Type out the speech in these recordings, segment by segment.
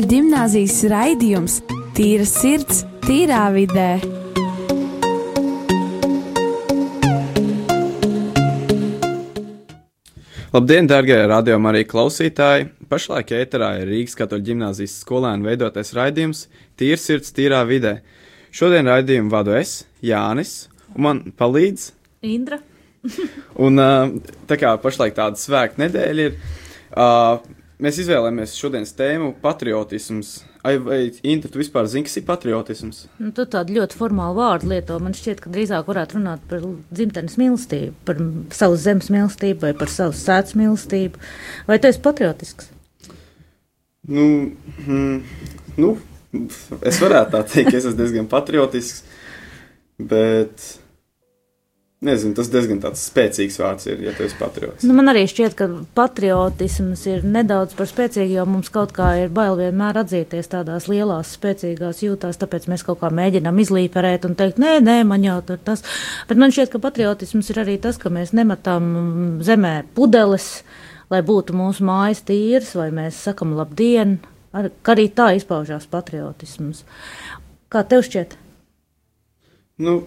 katoļu gimnāzijas raidījums Tīra sirds, tīrā vidē. Labdien, darbie radiokamā arī klausītāji! Pašlaik ēterā ir Rīgas katoļu gimnāzijas skolēnu veidotais raidījums Tīra sirds, tīrā vidē. Šodien raidījumu vadu es, Jānis, un man palīdz Indra. Un tā kā pašlaik tāda svētku nedēļa ir, uh, mēs izvēlējāmies šodienas tēmu patriotisms. Ai, vai Inta, tu vispār zini, kas ir patriotisms? Nu, tu tādu ļoti formālu vārdu lieto. Man šķiet, ka drīzāk varētu runāt par dzimtenes mīlestību, par savas zemes mīlestību vai par savu sēdz mīlestību. Vai tu esi patriotisks? Nu, mm, nu, es varētu tā teikt, es esmu diezgan patriotisks, bet Nezinu, tas diezgan spēcīgs vārds ir, ja tu esi patriots. Nu, man arī šķiet, ka patriotisms ir nedaudz par spēcīgu, jo mums kaut kā ir bail vienmēr atzīties tādās lielās, spēcīgās jūtās, tāpēc mēs kaut kā mēģinām izlīperēt un teikt, nē, nē, man jau tur tas. Bet man šķiet, ka patriotisms ir arī tas, ka mēs nemetam zemē pudeles, lai būtu mūsu mājas tīras, vai mēs sakam labdien, ar, ka arī tā izpaužās patriotisms. Kā tev šķiet? Nu,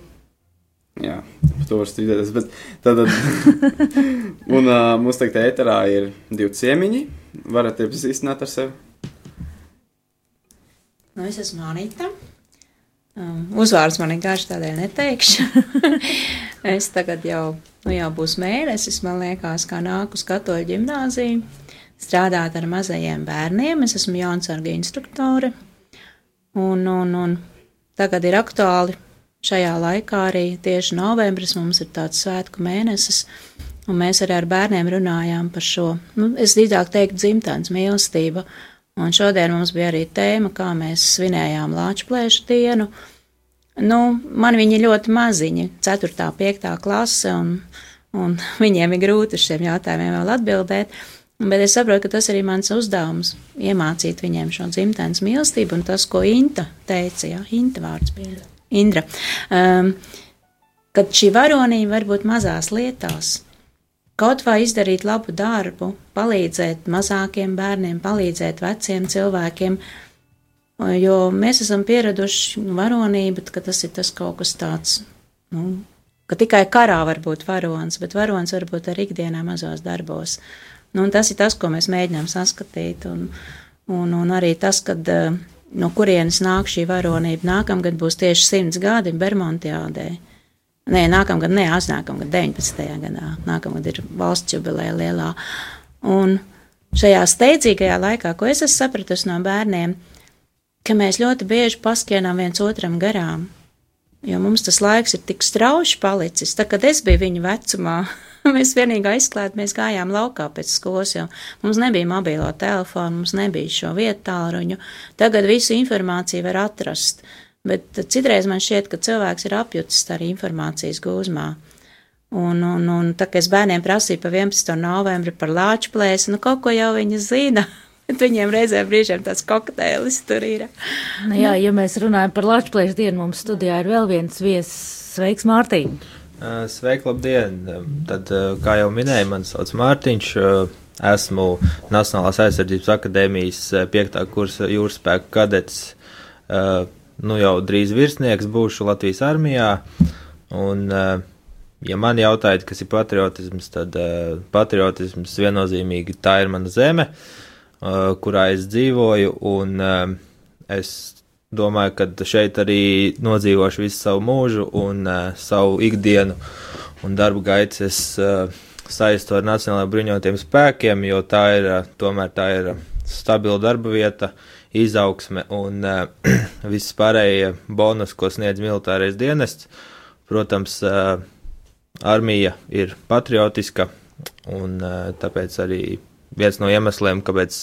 Jā, par to var strīdēties. Bet tad, un uh, mums teikt, ēterā ir divi ciemiņi. Varat iepazīstināt ar sevi? Nu, es esmu Anita. Um, uzvārds man vienkārši tādēļ neteikšu. es tagad jau, nu jau būs mēnesis, man liekas, kā nāku uz katoļu ģimnāziju, strādāt ar mazajiem bērniem. Es esmu jaunsarga instruktore. Un, un, un tagad ir aktuāli šajā laikā arī tieši novembris mums ir tāds svētku mēnesis, un mēs arī ar bērniem runājām par šo, nu, es drīzāk teiktu, dzimtens mīlestība. Un šodien mums bija arī tēma, kā mēs svinējām Lāčplēšu dienu. Nu, man viņi ļoti maziņi, 4. 5. klase, un, un viņiem ir grūti uz šiem jautājumiem vēl atbildēt. Bet es saprotu, ka tas arī mans uzdevums - iemācīt viņiem šo dzimtenes mīlestību un tas, ko Inta teica, jā, Inta vārds bija. Indra, um, kad šī varonība var būt mazās lietās. Kaut vai izdarīt labu darbu, palīdzēt mazākiem bērniem, palīdzēt veciem cilvēkiem, jo mēs esam pieraduši varonību, ka tas ir tas kaut kas tāds, nu, ka tikai karā var būt varonis, bet varonis var būt arī ikdienā mazos darbos. Nu, tas ir tas, ko mēs mēģinām saskatīt, un, un, un arī tas, kad uh, no kurienes nāk šī varonība. Nākamgad būs tieši simts gadi Bermontiādē. Nē, nākamgad, ne, aiznākamgad, 19. gadā. Nākamgad ir valsts jubileja lielā. Un šajā steidzīgajā laikā, ko es esmu sapratusi no bērniem, ka mēs ļoti bieži paskienām viens otram garām. Jo mums tas laiks ir tik strauši palicis, tā kad es biju viņa vecumā. mēs vienīgi aizklāt, mēs gājām laukā pēc skolas, jo mums nebija mobilo telefonu, mums nebija šo vietu tālruņu. Tagad visu informāciju var atrast, bet citreiz man šķiet, ka cilvēks ir apjutis arī informācijas gūzmā. Un, un, un tā kā es bērniem prasīju pa 11. novembri par lāču plēsi, nu kaut ko jau viņi zina. Bet viņiem reizēm brīžiem tāds kokteilis tur ir. Nu, jā, ja mēs runājam par lāču plēšu dienu, mums studijā ir vēl viens viesis. Sveiks, Mārtiņ! Sveiki, labdien! Tad, kā jau minēju, man sauc Mārtiņš. Esmu Nacionālās aizsardzības akadēmijas 5. kursa jūras spēku kadets. Nu jau drīz virsnieks būšu Latvijas armijā. Un, ja man jautājat, kas ir patriotisms, tad patriotisms viennozīmīgi tā ir mana zeme, kurā es dzīvoju, un es domāju, ka šeit arī nodzīvošu visu savu mūžu un uh, savu ikdienu un darbu gaitas es uh, saistu ar Nacionālajiem bruņotajiem spēkiem, jo tā ir uh, tomēr tā ir stabila darba vieta, izaugsme un uh, viss pārējie bonus, ko sniedz militārais dienests. Protams, uh, armija ir patriotiska un uh, tāpēc arī viens no iemesliem, kāpēc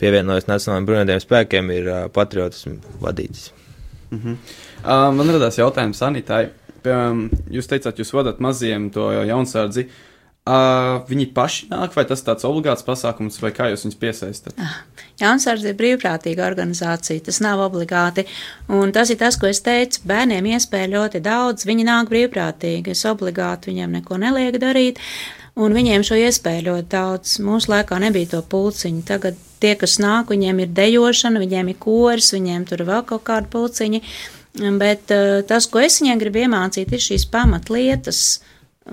pievienojas Nacionālajiem bruņotajiem spēkiem, ir uh, patriotismu vadīts. Mm -hmm. uh, man radās jautājums Anitai. Piemēram, jūs teicāt, jūs vadat maziem to jaunsardzi. Uh, viņi paši nāk, vai tas tāds obligāts pasākums, vai kā jūs viņus piesaistat? Ah, Jaunsardze ir brīvprātīga organizācija, tas nav obligāti. Un tas ir tas, ko es teicu, bērniem iespēja ļoti daudz, viņi nāk brīvprātīgi, es obligāti viņiem neko nelieku darīt, un viņiem šo iespēju ļoti daudz. Mūsu laikā nebija to pulciņu, tagad tie, kas nāk, viņiem ir dejošana, viņiem ir koris, viņiem tur vēl kaut kāda pulciņa. Bet uh, tas, ko es viņiem gribu iemācīt, ir šīs pamatlietas,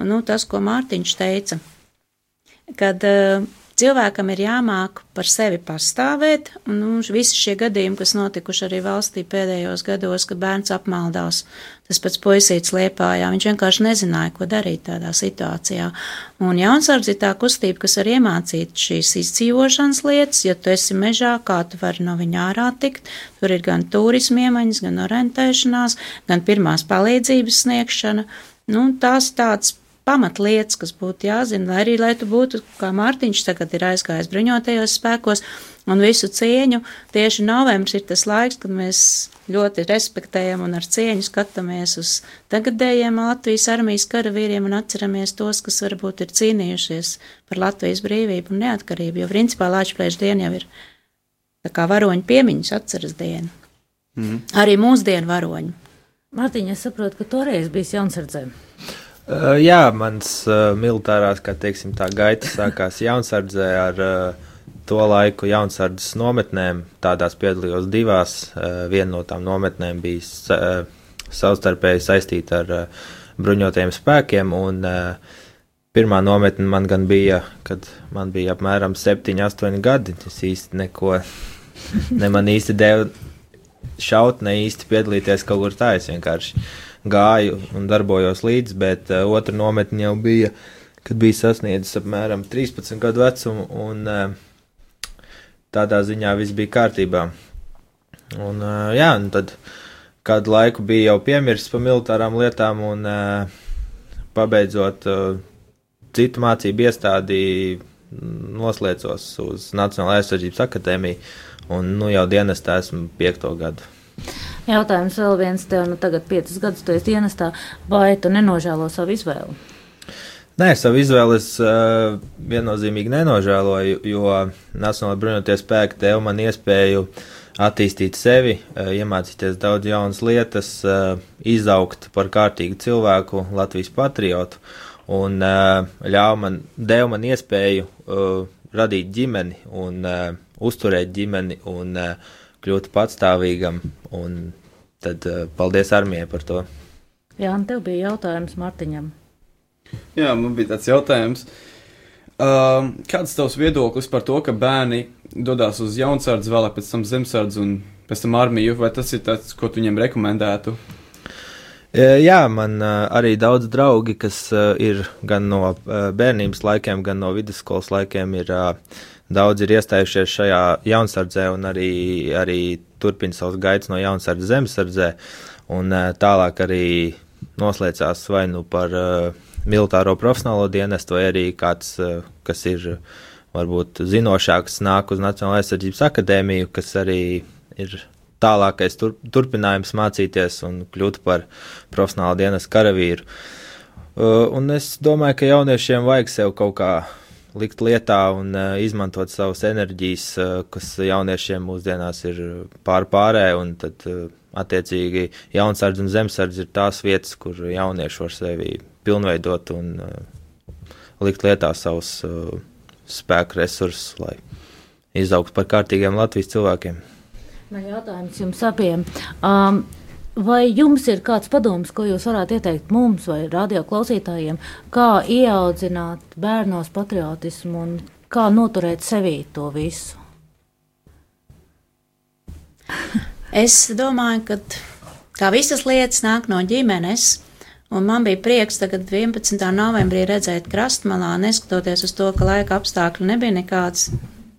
nu, tas, ko Mārtiņš teica, kad uh, cilvēkam ir jāmāk par sevi pastāvēt, un nu, visi šie gadījumi, kas notikuši arī valstī pēdējos gados, kad bērns apmaldās, tas pats puisīts liepājā, viņš vienkārši nezināja, ko darīt tādā situācijā. Un jaunsardz ir tā kustība, kas var iemācīt šīs izdzīvošanas lietas, ja tu esi mežā, kā tu vari no viņa ārā tikt, tur ir gan turismu iemaņas, gan orientēšanās, gan pirmās palīdzības sniegšana, nu, tās tāds pamatlietas, kas būtu jāzina, lai arī, lai tu būtu, kā Mārtiņš tagad ir aizgājis bruņotajos spēkos, un visu cieņu, tieši novembris ir tas laiks, kad mēs ļoti respektējam un ar cieņu skatāmies uz tagadējiem Latvijas armijas karavīriem un atceramies tos, kas varbūt ir cīnījušies par Latvijas brīvību un neatkarību, jo principā Lāčplēša diena jau ir tā kā varoņu piemiņas atceras diena. Mm. Arī mūsdienu varoņu. Mārtiņa, es saprotu, ka toreiz bijis jaunsardzēm. Uh, jā, mans uh, militārās, kā teiksim, tā gaita sākās jaunsardzē ar uh, to laiku jaunsardzes nometnēm. Tādās piedalījos divās. Uh, viena no tām nometnēm bija uh, savstarpēji saistīta ar uh, bruņotajiem spēkiem, un uh, pirmā nometne man gan bija, kad man bija apmēram 7, 8 gadi. Es īsti neko, ne man īsti devu šaut, ne īsti piedalīties kaut kur tā. Es vienkārši gāju un darbojos līdzi, bet uh, otra nometne jau bija, kad bija sasniedzis apmēram 13 gadu vecumu, un uh, tādā ziņā viss bija kārtībā. Un, uh, jā, un tad kādu laiku bija jau piemirsts par militārām lietām, un uh, pabeidzot uh, citu mācību iestādi, noslēdzos uz Nacionālajā aizsardzības akadēmiju, un nu jau dienestā esmu piekto gadu. Jautājums vēl viens tev, nu tagad piecus gadus tu esi dienestā, vai tu nenožēlo savu izvēli? Nē, savu izvēli es uh, viennozīmīgi nenožēloju, jo Nacionālajā bruņoties spēki deva man iespēju attīstīt sevi, uh, iemācīties daudz jaunas lietas, uh, izaugt par kārtīgu cilvēku, Latvijas patriotu, un uh, ļāva man, deva man iespēju uh, radīt ģimeni un uh, uzturēt ģimeni un uh, kļūt patstāvīgam, un tad uh, paldies armijai par to. Jā, un tev bija jautājums Martiņam. Jā, man bija tāds jautājums. Uh, kāds tavs viedoklis par to, ka bērni dodas uz jaunsardzi, vēlāk pēc tam zemsardzi un pēc tam armiju, vai tas ir tas, ko tu viņiem rekomendētu? Jā, man uh, arī daudz draugi, kas uh, ir gan no bērnības laikiem, gan no vidusskolas laikiem, ir uh, daudz ir iestājušies šajā jaunsardzē un arī, arī turpina savus gaitas no jaunsardzes zemesardzē, un uh, tālāk arī noslēdzās vai nu par uh, militāro profesionālo dienestu, vai arī kāds, uh, kas ir varbūt zinošāks, nāk uz Nacionālajā aizsardzības akadēmiju, kas arī ir tālākais tur, turpinājums mācīties un kļūt par profesionālu dienas karavīru. Uh, un es domāju, ka jauniešiem vajag sev kaut kā likt lietā un uh, izmantot savas enerģijas, uh, kas jauniešiem mūsdienās ir pār pārē, un tad uh, attiecīgi jaunsardz un zemsardz ir tās vietas, kur jaunieši var sevi pilnveidot un uh, likt lietā savus uh, spēku resursus, lai izaugtu par kārtīgiem Latvijas cilvēkiem. Man jautājums jums abiem. Um, Vai jums ir kāds padoms, ko jūs varētu ieteikt mums vai radio klausītājiem, kā ieaudzināt bērnos patriotismu un kā noturēt sevī to visu? es domāju, ka kā visas lietas nāk no ģimenes, un man bija prieks tagad 11. novembrī redzēt krastmalā, neskatoties uz to, ka laika apstākļi nebija nekāds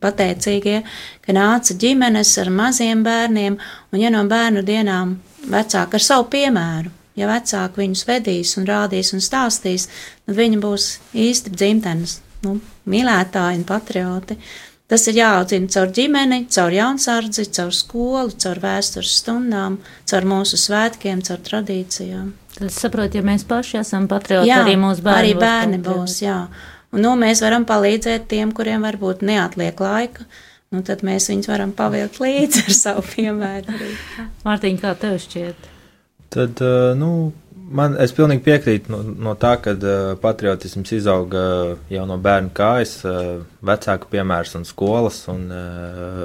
pateicīgie, ka nāca ģimenes ar maziem bērniem, un ja no bērnu dienām vecāki ar savu piemēru. Ja vecāki viņus vedīs un rādīs un stāstīs, tad viņi būs īsti dzimtenes, nu, mīlētāji un patrioti. Tas ir jāaudzina caur ģimeni, caur jaunsardzi, caur skolu, caur vēstures stundām, caur mūsu svētkiem, caur tradīcijām. Tad es saprotu, ja mēs paši esam patrioti, jā, arī mūsu bērni arī būs bērni būs, būs, jā. Un, nu, mēs varam palīdzēt tiem, kuriem varbūt neatliek laika, nu, tad mēs viņus varam pavilkt līdzi ar savu piemēru. Mārtiņ, kā tev šķiet? Tad, nu, Man, es pilnīgi piekrītu no, no tā, ka uh, patriotisms izauga jau no bērna kājas, uh, vecāku piemērs un skolas, un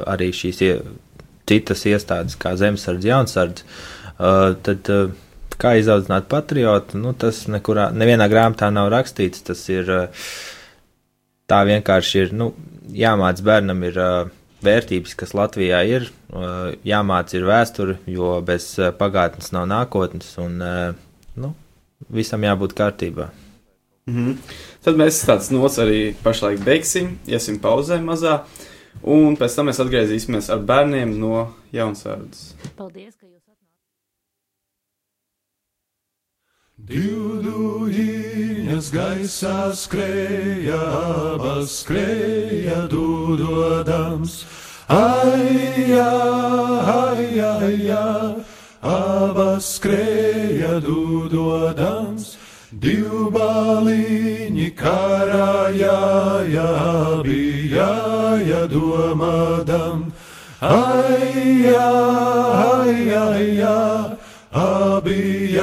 arī šīs ie, citas iestādes, kā zemesardze, jaunsardze. Tad, kā izaudzināt patriotu, nu, tas nekurā, nevienā grāmatā nav rakstīts. Tas ir tā vienkārši ir, nu, jāmāc bērnam ir. Vērtības, kas Latvijā ir, jāmāc ir vēsture, jo bez pagātnes nav nākotnes. Un, nu, visam jābūt kārtībā. Mm -hmm. Tad mēs tādas nots arī pašlaik beigsim, iesim pauzē mazā, un pēc tam mēs atgriezīsimies ar bērniem no jaunsārdas. Paldies, ka jūs Divduļiņas gaisā skrēja, abas skrēja dūdodams. Ai, ai, ai, abas skrēja dūdodams, divbalīņi karājāja, bija jādomādam. Ai, ai, ai, ai, abi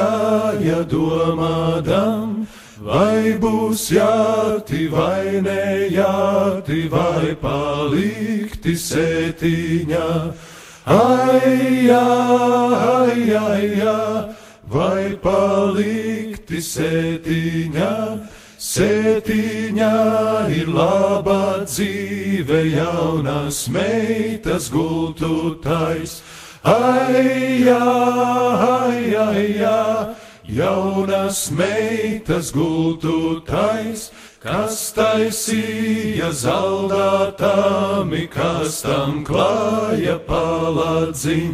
jādomādam. Vai būs jāti vai nejāti, vai palikti sētiņā? Ai, ai, ai, ai, vai palikti sētiņā? Sētiņā ir laba dzīve, jaunas meitas gultutais. Ai, ai, ai, ai, jaunas meitas gultutais kas taisīja zaldātami, kas tam klāja paladziņ.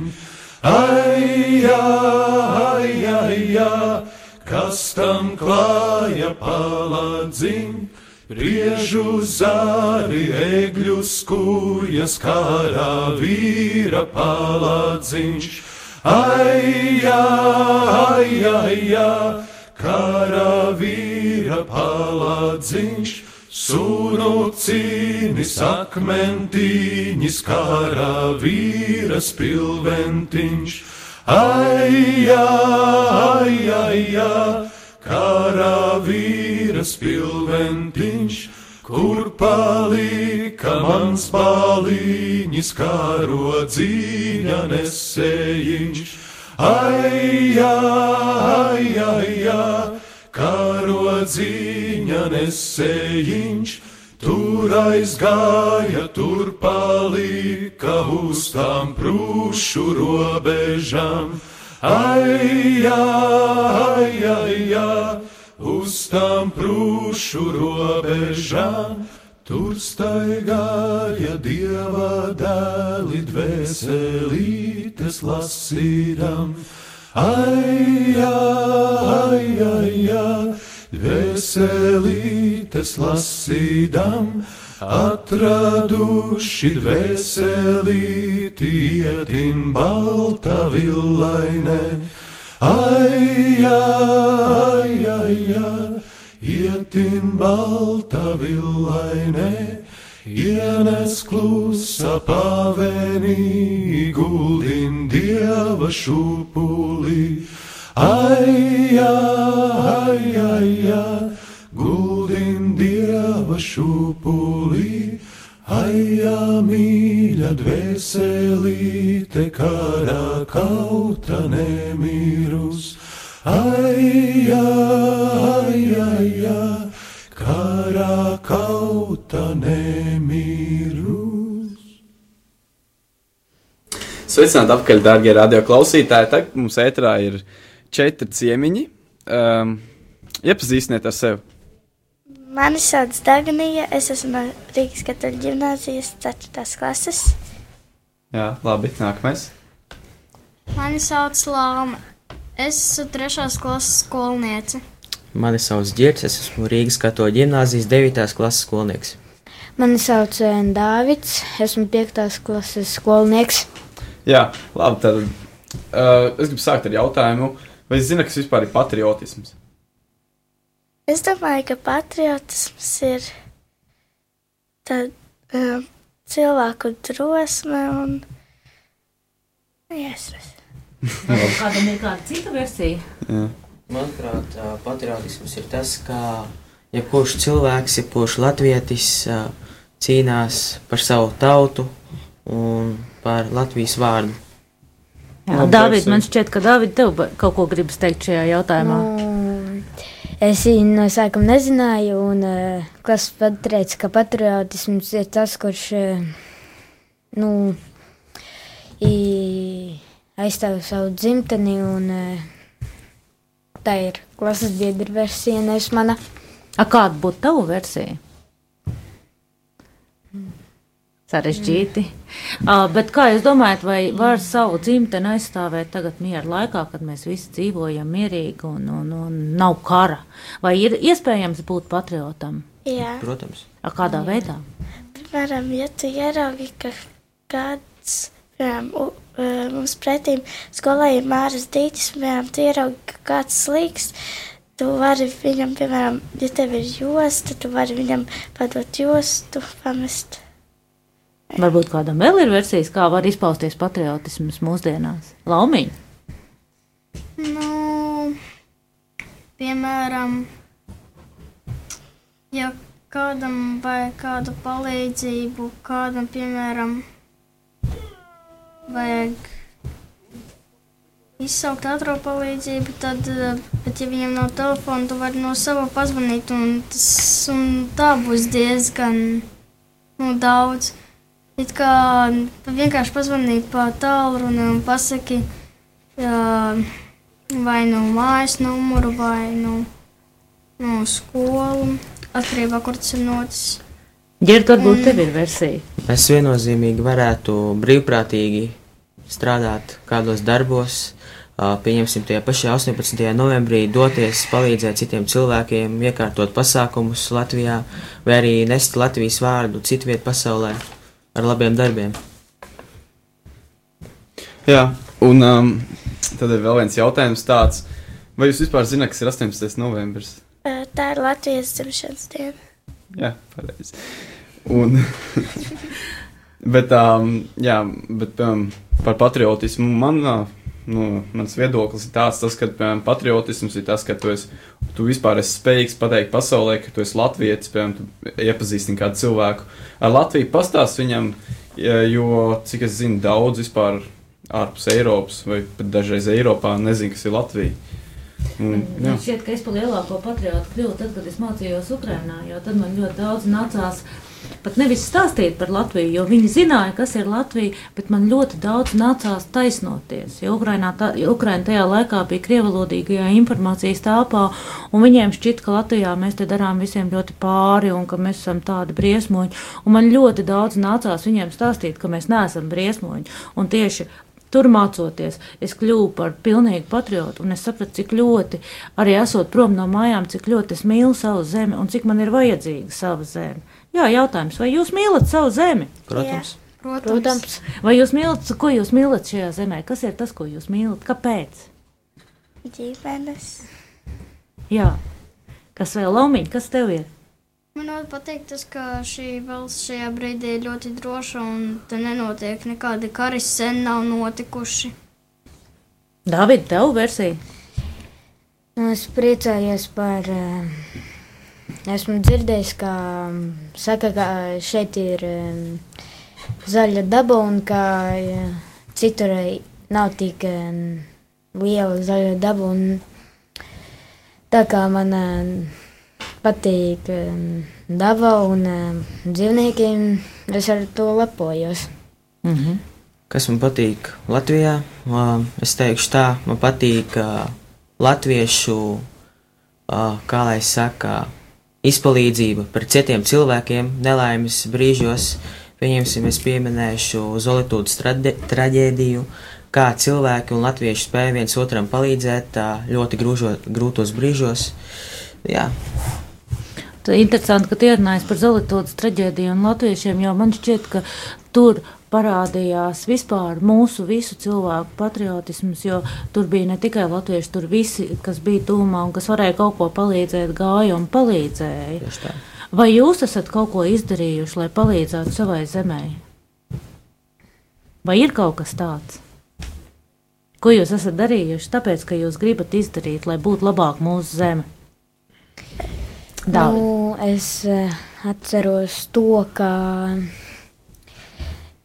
Ai, ai, ai, ai, kas tam klāja paladziņ. Priežu zāri, egļu skūjas, kārā vīra paladziņš. Ai, ai, ai, ai, karavīra palādziņš, sunu cīnis akmentiņš, karavīra spilventiņš. Ai, ai, ai, ai, karavīra spilventiņš, kur palika mans paliņš, karodzīņa nesējiņš. Ai, ai, ai, ai, karodzīņa nesējiņš, tur aizgāja, tur palika uz tām prūšu robežām. Ai, ai, ai, ai, uz tām prūšu robežām. Tur staigāja dieva dēli, dvēselītes lasīdam. Ai, ai, ai, ai, dvēselītes lasīdam, atraduši dvēselīti ietim balta villainē. Ai, ai, ai, ai ietin balta villainē, ienes klusa pavenī, guldin dieva šūpulī. Ai, ai, ai, ai, guldin dieva šūpulī. Ai, mīļa dvēselīte, karā kauta nemīrus. Ai, ai, ai, ai, karā kauta nemīrus. Sveicināti apkaļ, dārgie radio klausītāji. Tagad mums ētrā ir četri ciemiņi. Um, iepazīstiniet ar sevi. Mani sauc Dagnija, es esmu no Rīgas katoļu ģimnāzijas 4. klases. Jā, labi, nākamais. Mani sauc Lāma. Es esmu trešās klases skolniece. Mani sauc Girts, es esmu Rīgas katoļu ģimnāzijas 9. klases skolnieks. Mani sauc Dārvids, esmu 5. klases skolnieks. Jā, labi. Tad uh, es gribu sākt ar jautājumu, vai es zinu, kas vispār ir patriotisms? Es domāju, ka patriotisms ir tad, uh, cilvēku drosme un. Es nezinu. Kādam ir kāda cita versija? Jā. Manuprāt, patriotisms ir tas, ka jebkurš cilvēks, jebkurš latvietis ā, cīnās par savu tautu un par Latvijas vārdu. Jā, Labi, Dāvid, Versija. man šķiet, ka Dāvid, tev kaut ko gribas teikt šajā jautājumā. Nu, es viņu no sākuma nezināju, un uh, klases pateica, ka patriotisms ir tas, kurš uh, nu, aizstāv savu dzimteni, un uh, tā ir klases biedra versija, nevis mana. A, kāda būtu tava versija? Sarežģīti. Uh, bet kā jūs domājat, vai var savu dzimteni aizstāvēt tagad miera laikā, kad mēs visi dzīvojam mierīgi un, un, un nav kara? Vai ir iespējams būt patriotam? Jā, Protams. A, kādā veidā? piemēram, ja tu ieraugi, ka kāds, piemēram, u, mums pretīm skolā ir māras dīķis, piemēram, tu ieraugi, ka kāds slīks, tu vari viņam, piemēram, ja tev ir josta, tu vari viņam padot jostu, pamest. Varbūt kādam vēl ir versijas, kā var izpausties patriotisms mūsdienās. Laumiņa. Nu, piemēram, ja kādam vajag kādu palīdzību, kādam, piemēram, vajag izsaukt ātrā palīdzību, tad, bet ja viņam nav telefona, tu vari no sava pazvanīt, un tas un tā būs diezgan nu, daudz. It kā vienkārši pazvanīt pa tālruni un pasaki, jā, vai no mājas numuru, vai no, no skolu, atkarībā, kur tas ir noticis. Ģērta, varbūt tev ir versija. Es viennozīmīgi varētu brīvprātīgi strādāt kādos darbos, pieņemsim tie pašā 18. novembrī, doties, palīdzēt citiem cilvēkiem, iekārtot pasākumus Latvijā, vai arī nest Latvijas vārdu citu vietu pasaulē ar labiem darbiem. Jā, un um, tad ir vēl viens jautājums tāds. Vai jūs vispār zināt, kas ir 18. novembris? Tā ir Latvijas dzimšanas diena. Jā, pareizi. Un, bet, um, jā, bet piemēram, par patriotismu man, uh, nu, mans viedoklis ir tāds, tas, ka piemēram, patriotisms ir tas, ka tu, esi, tu vispār esi spējīgs pateikt pasaulē, ka tu esi latvietis, piemēram, iepazīstini kādu cilvēku. Ar Latviju pastāst viņam, jo, cik es zinu, daudz vispār ārpus Eiropas vai pat dažreiz Eiropā nezinu, kas ir Latvija. Jā. Man šķiet, ka es par lielāko patriotu kļuvu tad, kad es mācījos Ukrajinā, jo tad man ļoti daudz nācās pat nevis stāstīt par Latviju, jo viņi zināja, kas ir Latvija, bet man ļoti daudz nācās taisnoties. Jo Ukrainā tā, Ukraina tajā laikā bija krievalodīgajā informācijas telpā, un viņiem šķita, ka Latvijā mēs te darām visiem ļoti pāri un ka mēs esam tādi briesmoņi. Un man ļoti daudz nācās viņiem stāstīt, ka mēs neesam briesmoņi. Un tieši Tur mācoties, es kļuvu par pilnīgu patriotu, un es sapratu, cik ļoti, arī esot prom no mājām, cik ļoti es mīlu savu zemi un cik man ir vajadzīga sava zeme. Jā, jautājums, vai jūs mīlat savu zemi? Protams. Protams. Protams, Vai jūs mīlat, ko jūs mīlat šajā zemē? Kas ir tas, ko jūs mīlat? Kāpēc? Ģimenes. Jā, kas vēl laumiņ, kas tev ir? Man ļoti patīk tas, ka šī valsts šajā brīdī ir ļoti droša un te nenotiek nekādi kari sen nav notikuši. David, tev versija? nu, es priecājos par. eh, Esmu dzirdējis, ka mm, saka, ka šeit ir mm, zaļa daba un ka eh, citur eh, nav tik mm, liela zaļa daba. Tā kā man eh, patīk mm, daba un mm, dzīvnieki, es ar to lepojos. Mhm. Kas man patīk Latvijā? Es teikšu tā, man patīk latviešu, kā lai saka, izpalīdzība par citiem cilvēkiem nelaimes brīžos. Pieņemsim, es pieminēšu Zolītūdas traģēdiju, kā cilvēki un latvieši spēja viens otram palīdzēt ļoti grūžo, grūtos brīžos. Jā, interesanti, ka ierunājas par Zelītodas traģēdiju un latviešiem, jo man šķiet, ka tur parādījās vispār mūsu visu cilvēku patriotisms, jo tur bija ne tikai latvieši, tur visi, kas bija tūmā un kas varēja kaut ko palīdzēt, gāja un palīdzēja. Vai jūs esat kaut ko izdarījuši, lai palīdzētu savai zemē? Vai ir kaut kas tāds? Ko jūs esat darījuši, tāpēc, ka jūs gribat izdarīt, lai būtu labāk mūsu zeme? Dāvid. Nu, es eh, atceros to, ka,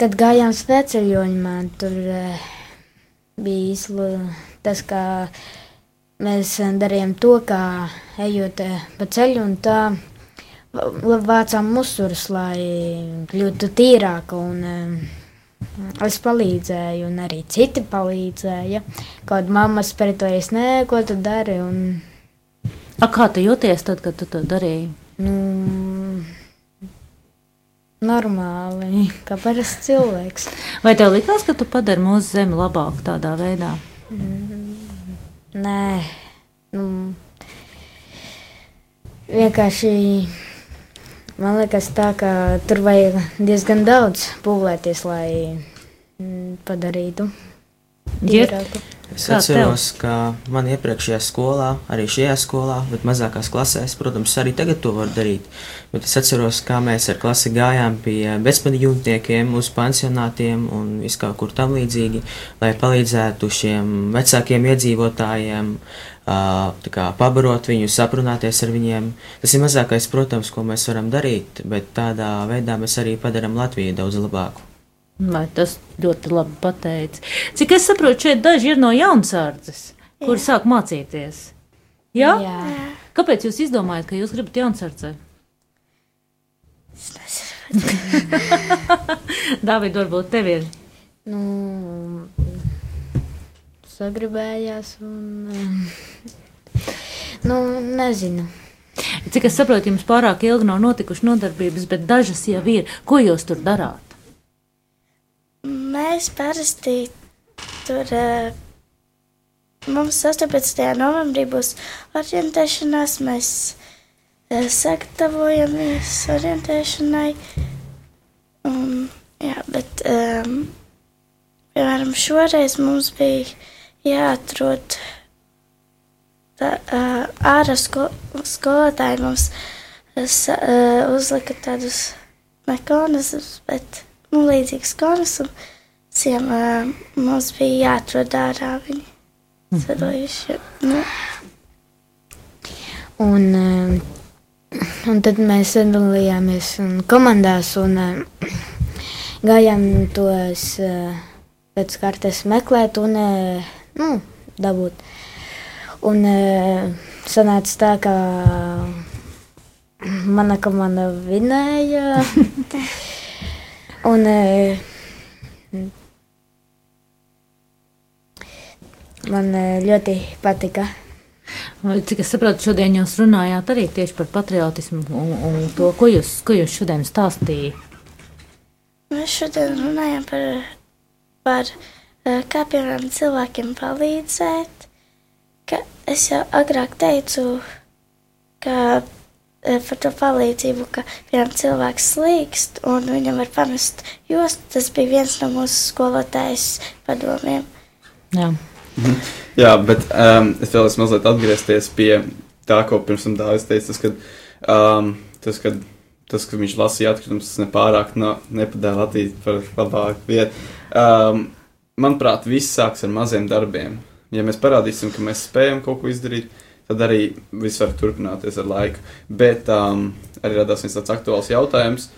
kad gājām sveceļojumā, tur eh, bija izlu, tas, ka mēs eh, darījām to, kā ejot eh, pa ceļu un tā vācām musurus, lai kļūtu tīrāka un es palīdzēju, un arī citi palīdzēja. Kaut mamma spretojas, nē, ko tu dari, un A, kā tu jūties tad, kad tu to darīji? Nu, normāli, kā parasts cilvēks. Vai tev likās, ka tu padari mūsu zemi labāk tādā veidā? Nē, nu, vienkārši man liekas tā, ka tur vajag diezgan daudz pūlēties, lai mm, padarītu. Tīrāku. Es atceros, ka man iepriekšējā skolā, arī šajā skolā, bet mazākās klasēs, protams, arī tagad to var darīt. Bet es atceros, kā mēs ar klasi gājām pie bezpajumtniekiem, uz pansionātiem un viskā kur tam līdzīgi, lai palīdzētu šiem vecākiem iedzīvotājiem, kā pabarot viņus, aprunāties ar viņiem. Tas ir mazākais, protams, ko mēs varam darīt, bet tādā veidā mēs arī padaram Latviju daudz labāku. Vai tas ļoti labi pateicis? Cik es saprotu, šeit daži ir no jaunsardzes, kuri sāk mācīties. Jā? Jā. Kāpēc jūs izdomājat, ka jūs gribat jaunsardzē? Dāvid, varbūt tev ir. Nu, sagribējās un. eh, Nu, nezinu. Cik es saprotu, jums pārāk ilgi nav notikušas nodarbības, bet dažas jau ir. Ko jūs tur darāt? Mēs parasti tur. eh, Mums 18. novembrī būs orientēšanās. Mēs sagatavojamies orientēšanai. Un, jā, bet, um, piemēram, šoreiz mums bija jāatrod tā, uh, ārā sko skolotāji. Mums uh, sa, uh, uzlika tādus mekonismus, bet nu, līdzīgus konusiem uh, mums bija jāatrod ārā viņi. Sadojuši, nu, Un, eh, un tad mēs sadalījāmies komandās un eh, gājām tos eh, pēc kartes meklēt un eh, nu, dabūt. Un sanāca tā, ka mana komanda vinēja. un man ļoti patika. Vai, Cik es saprotu, šodien jūs runājāt arī tieši par patriotismu un, un to, ko jūs, ko jūs šodien stāstījāt. Mēs šodien runājam par, par eh, kā piemēram cilvēkiem palīdzēt. Ka es jau agrāk teicu, ka eh, par to palīdzību, ka piemēram cilvēks slīkst un viņam var pamest jostu. Tas bija viens no mūsu skolotājas padomiem. Jā. Jā, bet um, es vēlos mazliet atgriezties pie tā, ko pirms tam Dāvis teica. Tas, kad, um, tas, kad, tas, ka viņš lasīja atkritumus, tas nepārāk no, nepadēja Latviju par labāku vietu. Um, manuprāt, viss sāks ar maziem darbiem. Ja mēs parādīsim, ka mēs spējam kaut ko izdarīt, tad arī viss var turpināties ar laiku. Bet um, arī radās viens tāds aktuāls jautājums.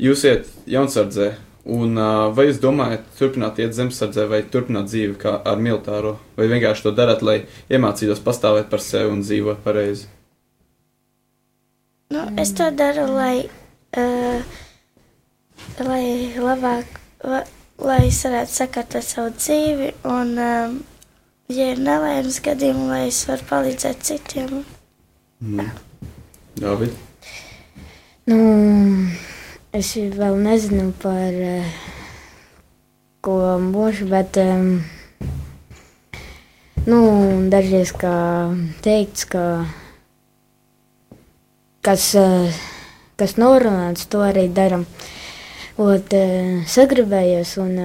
Jūs iet jaunsardzē, un uh, vai jūs domājat, turpināt iet zemesardzē vai turpināt dzīvi kā ar militāro, vai vienkārši to darat, lai iemācītos pastāvēt par sevi un dzīvot pareizi? Nu, es to daru, lai, uh, lai labāk, la, lai es varētu sakārtot savu dzīvi, un, um, ja ir nelaimes gadījumi, lai es varu palīdzēt citiem. Mm. David? Nu, es vēl nezinu par eh, ko mūžu, bet um, nu, dažreiz kā teikts, ka kas, eh, kas norunāts, to arī daram. Ot, eh, sagribējies un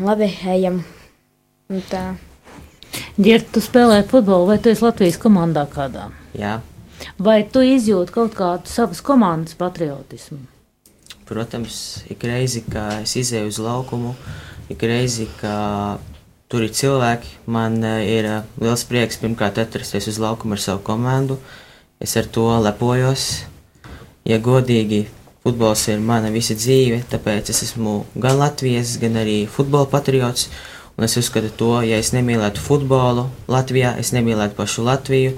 labi ejam. Un tā. Girta, tu spēlē futbolu, vai tu esi Latvijas komandā kādā? Jā, Vai tu izjūti kaut kādu savas komandas patriotismu? Protams, ik reizi, kad es izēju uz laukumu, ik reizi, kad tur ir cilvēki. Man uh, ir uh, liels prieks pirmkārt atrasties uz laukuma ar savu komandu. Es ar to lepojos. Ja godīgi, futbols ir mana visa dzīve, tāpēc es esmu gan Latvijas, gan arī futbola patriots. Un es uzskatu to, ja es nemīlētu futbolu Latvijā, es nemīlētu pašu Latviju.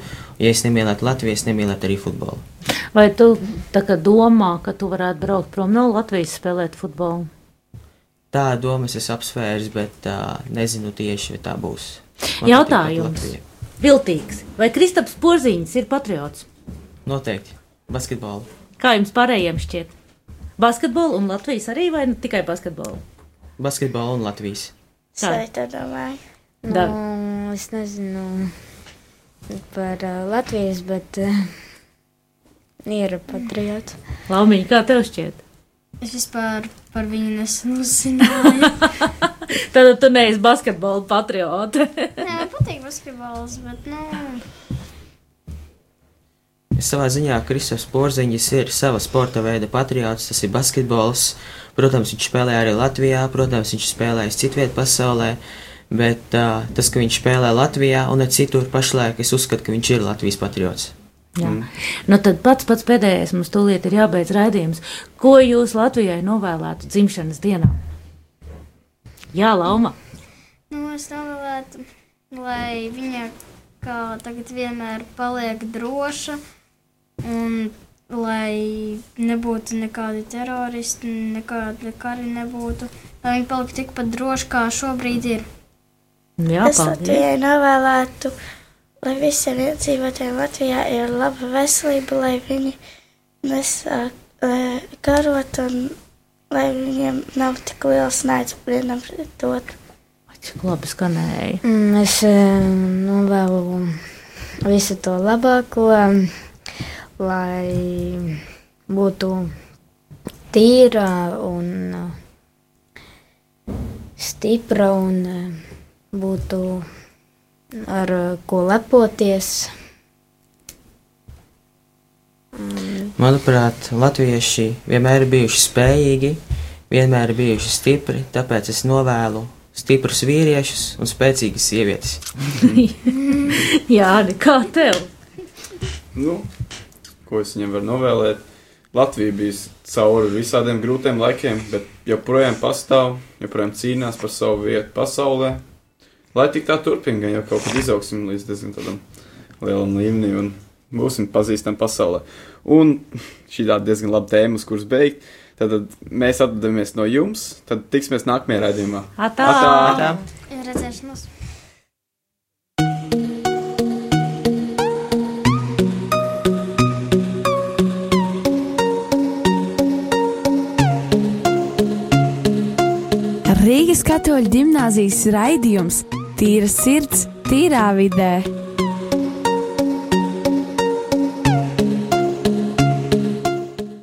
Ja es nemīlētu Latviju, es nemīlētu arī futbolu. Vai tu tā domā, ka tu varētu braukt prom no Latvijas spēlēt futbolu? Tā domas es apsvērs, bet uh, nezinu tieši, vai tā būs. Man Jautājums. Viltīgs. Vai Kristaps Porziņš ir patriots? Noteikti. Basketbolu. Kā jums pārējiem šķiet? Basketbolu un Latvijas arī vai nu tikai basketbolu? Basketbolu un Latvijas. Kā? Vai tā domāju? Da. Nu, es nezinu par uh, Latvijas, bet uh, ir patriots. Laumiņa, kā tev šķiet? Es vispār par viņu nesen uzzināju. Tad tu neesi basketbola patriote. Nē, man patīk basketbols, bet, nu, Savā ziņā Kristofers Porziņš ir sava sporta veida patriots, tas ir basketbols. Protams, viņš spēlē arī Latvijā, protams, viņš spēlējas citvietā pasaulē, bet uh, tas, ka viņš spēlē Latvijā un ne citur pašlaik, es uzskatu, ka viņš ir Latvijas patriots. Jā. Nu tad pats pats pēdējais mums tūlīt ir jābeidz raidījums. Ko jūs Latvijai novēlētu dzimšanas dienā? Jā, Lauma. nu, es novēlētu, lai viņa kā tagad vienmēr paliek droša un lai nebūtu nekādi teroristi, nekādi kari nebūtu, lai viņa paliktu tikpat droša, kā šobrīd ir. Jā, es. Latvijai novēlētu, lai visiem iedzīvotājiem Latvijā ir laba veselība, lai viņi nesāk eh, karot un lai viņiem nav tik liels naids vienam pret otru. Cik labi skanēja. Mm, Es uh, novēlu visu to labāko, lai būtu tīra un uh, stipra un uh, būtu ar uh, ko lepoties. Manuprāt, latvieši vienmēr ir bijuši spējīgi, vienmēr ir bijuši stipri, tāpēc es novēlu stiprus vīriešus un spēcīgas sievietes. Jā, kā tev? Nu, ko es viņam varu novēlēt? Latvija bija cauri visādiem grūtiem laikiem, bet joprojām pastāv, joprojām cīnās par savu vietu pasaulē. Lai tik tā turpina, jau kaut kad izaugsim līdz diezgan tādam lielam līmenim un būsim pazīstami pasaulē. Un šī tāda diezgan laba tēma, uz kuras beigt. Tad mēs atdodamies no jums, tad tiksimies nākamajā raidījumā. Atā! Atā! Ir redzēšanos! Rīgas katoļu gimnāzijas raidījums Tīra sirds, tīrā vidē.